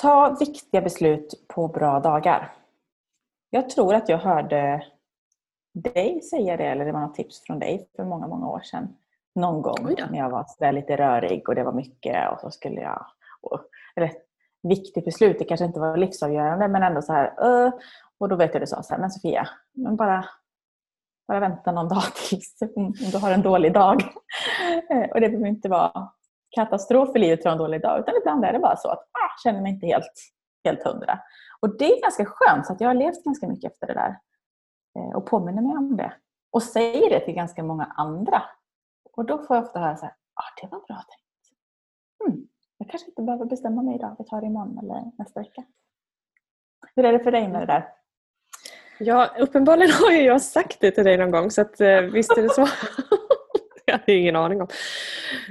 Ta viktiga beslut på bra dagar. Jag tror att jag hörde dig säga det, eller det var något tips från dig för många, många år sedan. Någon gång när jag var så lite rörig och det var mycket och så skulle jag... Och, eller viktigt beslut, det kanske inte var livsavgörande men ändå så här... Uh, och då vet jag du sa så här, men Sofia, men bara, bara vänta någon dag tills om du har en dålig dag. Och det behöver inte vara katastrof för livet för en dålig dag utan ibland är det bara så att ah, känner mig inte helt, helt hundra. Och det är ganska skönt, så att jag har levt ganska mycket efter det där. Eh, och påminner mig om det. Och säger det till ganska många andra. Och då får jag ofta höra så här, ah, det var bra tänkt. Hmm, jag kanske inte behöver bestämma mig idag, vi tar det imorgon eller nästa vecka. Hur är det för dig med det där? Ja, uppenbarligen har ju jag sagt det till dig någon gång så att, eh, visst är det så. jag har ingen aning om.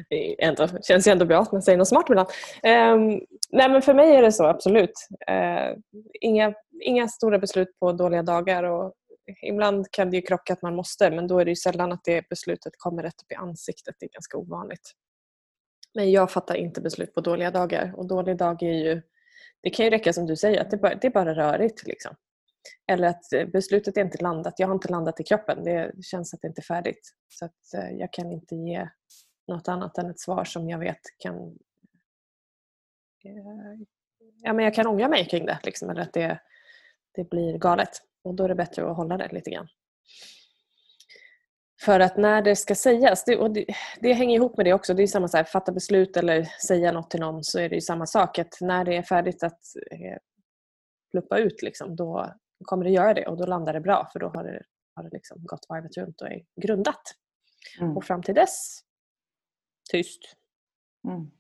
Det ändå, känns ju ändå bra att man säger något smart ibland. Um, ehm, nej men för mig är det så, absolut. Uh, inga, inga stora beslut på dåliga dagar. Och ibland kan det ju krocka att man måste men då är det ju sällan att det beslutet kommer rätt upp i ansiktet. Det är ganska ovanligt. Men jag fattar inte beslut på dåliga dagar. Och dålig dag är ju, det kan ju räcka som du säger, att det bara, det är bara rörigt. Liksom. Eller att eh, beslutet är inte landat. Jag har inte landat i kroppen. Det känns att det inte är färdigt. Så att eh, jag kan inte ge något annat än ett svar som jag vet kan... Eh, ja, men jag kan ångra mig kring det. Liksom, eller att det, det blir galet. Och då är det bättre att hålla det lite grann. För att när det ska sägas, det, och det, det hänger ihop med det också, det är samma sak, fatta beslut eller säga något till någon så är det ju samma sak. Att när det är färdigt att eh, pluppa ut liksom, då kommer det göra det och då landar det bra för då har det, har det liksom gått varvet runt och är grundat. Mm. Och fram till dess, tyst. Mm.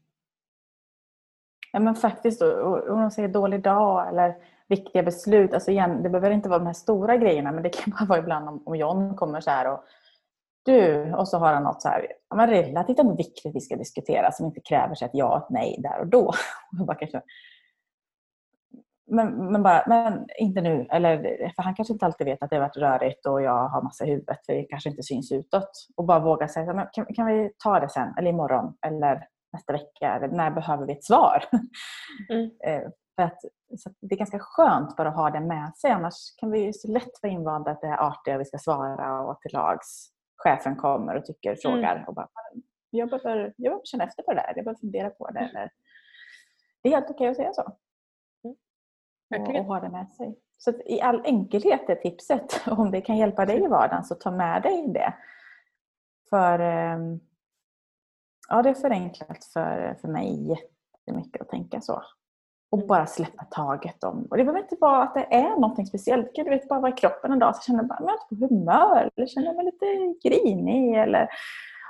Ja men faktiskt, om man säger dålig dag eller viktiga beslut. Alltså igen, det behöver inte vara de här stora grejerna men det kan bara vara ibland om, om John kommer så här och du, och så har han något så här, men relativt ändå viktigt vi ska diskutera som inte kräver sig ett ja och ett nej där och då. Och bara kanske, men, men, bara, men inte nu. Eller, för han kanske inte alltid vet att det har varit rörigt och jag har massa i huvudet för det kanske inte syns utåt. Och bara våga säga, men kan, kan vi ta det sen? Eller imorgon? Eller nästa vecka? Eller när behöver vi ett svar? Mm. Eh, för att, så det är ganska skönt bara att ha det med sig. Annars kan vi så lätt vara invanda att det är artiga vi ska svara och till lags chefen kommer och tycker, frågar. Mm. Och bara, jag, behöver, jag behöver känna efter på det där. Jag behöver fundera på det. Eller, det är helt okej att säga så. Och, och, ha det med sig. Så i all enkelhet är tipset, om det kan hjälpa dig i vardagen, så ta med dig det. För ehm, ja, det är förenklat för, för mig jättemycket att tänka så. Och mm. bara släppa taget om. Och det behöver inte vara att det är något speciellt. Det kan du vet, bara vara i kroppen en dag så känner jag bara, jag är på humör. Eller känner mig lite grinig. Eller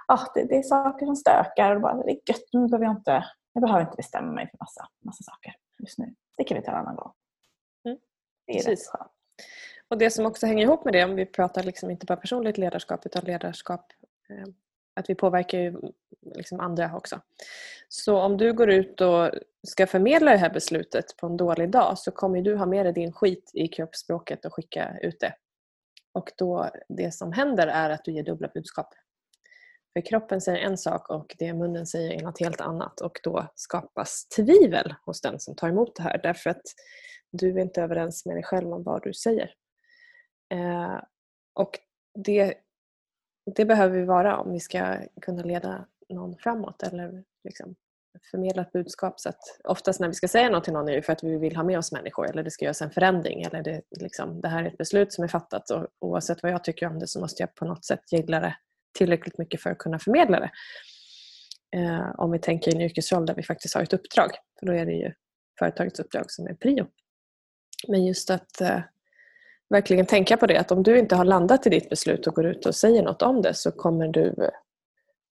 ah, det, det är saker som stökar. Och bara, det är gött, nu behöver jag inte, jag behöver inte bestämma mig för massa, massa saker just nu. Det kan vi ta en annan gång. Mm. Det är Precis. rätt skönt. Och det som också hänger ihop med det, om vi pratar liksom inte bara personligt ledarskap utan ledarskap eh, att vi påverkar ju liksom andra också. Så om du går ut och ska förmedla det här beslutet på en dålig dag så kommer du ha med dig din skit i kroppsspråket och skicka ut det. Och då, det som händer är att du ger dubbla budskap. För kroppen säger en sak och det munnen säger är något helt annat och då skapas tvivel hos den som tar emot det här därför att du är inte överens med dig själv om vad du säger. Eh, och det det behöver vi vara om vi ska kunna leda någon framåt eller liksom förmedla ett budskap. Så att oftast när vi ska säga något till någon är det för att vi vill ha med oss människor eller det ska göras en förändring eller det, liksom, det här är ett beslut som är fattat och oavsett vad jag tycker om det så måste jag på något sätt gilla det tillräckligt mycket för att kunna förmedla det. Eh, om vi tänker i en yrkesroll där vi faktiskt har ett uppdrag. För då är det ju företagets uppdrag som är prio. Men just att eh, verkligen tänka på det att om du inte har landat i ditt beslut och går ut och säger något om det så kommer du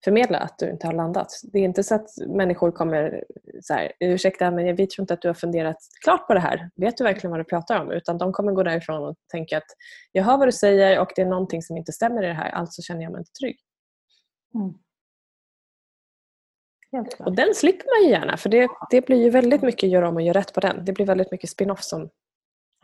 förmedla att du inte har landat. Det är inte så att människor kommer så här, ursäkta men vi tror inte att du har funderat klart på det här. Vet du verkligen vad du pratar om? Utan de kommer gå därifrån och tänka att jag hör vad du säger och det är någonting som inte stämmer i det här, alltså känner jag mig inte trygg. Mm. Och den slipper man ju gärna för det, det blir ju väldigt mycket gör om och gör rätt på den. Det blir väldigt mycket spin-off som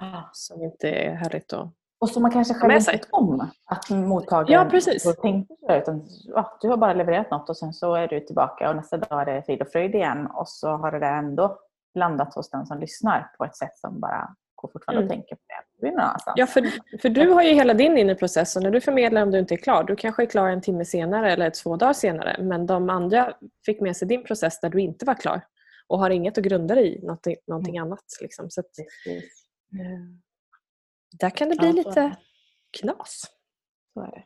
Ah. Som inte är härligt att och som man kanske själv inte vet om att mottagaren ja, precis. tänkte så. Utan, ja, du har bara levererat något och sen så är du tillbaka och nästa dag är det frid och fröjd igen och så har det ändå landat hos den som lyssnar på ett sätt som bara går fortfarande mm. och tänker på det. det ja, för, för du har ju hela din inre process och när du förmedlar om du inte är klar, du kanske är klar en timme senare eller två dagar senare men de andra fick med sig din process där du inte var klar och har inget att grunda dig i, någonting, någonting mm. annat. Liksom. Så att, där kan det bli lite knas. Så är det.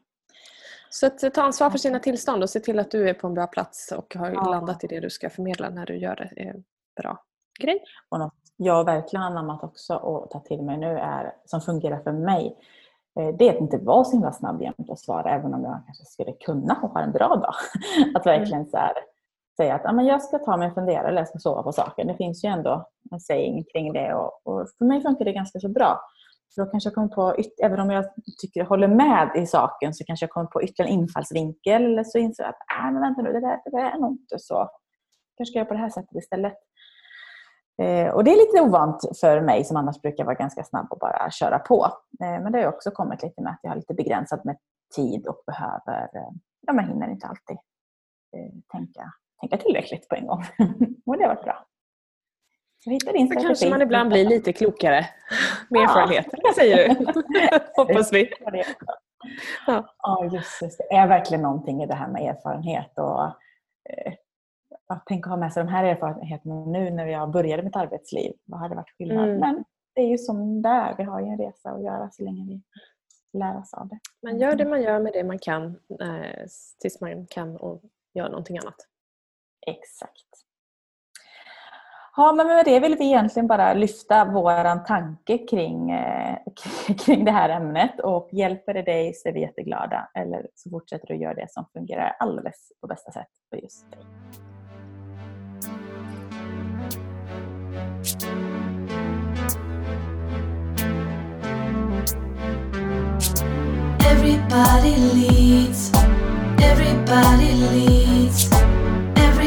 Så att ta ansvar för sina tillstånd och se till att du är på en bra plats och har ja. landat i det du ska förmedla när du gör det. Är bra grej. Och något jag verkligen har anammat också och tagit till mig nu är, som fungerar för mig, eh, det är att inte vara så himla snabb jämt att svara även om jag kanske skulle kunna ha en bra dag. Att verkligen så här, säga att ah, men jag ska ta mig en funderare eller jag ska sova på saken. Det finns ju ändå en saying kring det och, och för mig funkar det ganska så bra. Så då kanske jag kommer på, även om jag tycker jag håller med i saken så kanske jag kommer på ytterligare en infallsvinkel eller så inser jag att ah, men vänta nu, det där, det där är nog inte så. Kanske ska göra på det här sättet istället. Eh, och det är lite ovant för mig som annars brukar vara ganska snabb och bara köra på. Eh, men det har också kommit lite med att jag har lite begränsat med tid och behöver, eh, ja man hinner inte alltid eh, tänka, tänka tillräckligt på en gång. och det har varit bra. Så hitta din strategi. kanske man ibland blir lite klokare med erfarenhet. Vad säger du? Hoppas vi. Ja, just det. Det är verkligen någonting i det här med erfarenhet och att tänka ha med sig de här erfarenheterna nu när jag började mitt arbetsliv. Vad hade varit skillnad? Mm. Men det är ju som det är. Vi har ju en resa att göra så länge vi lär oss av det. Man gör det man gör med det man kan eh, tills man kan och gör någonting annat. Exakt. Ja, men med det vill vi egentligen bara lyfta vår tanke kring, eh, kring det här ämnet och hjälper det dig så är vi jätteglada. Eller så fortsätter du att göra det som fungerar alldeles på bästa sätt för just dig. Everybody leads Everybody leads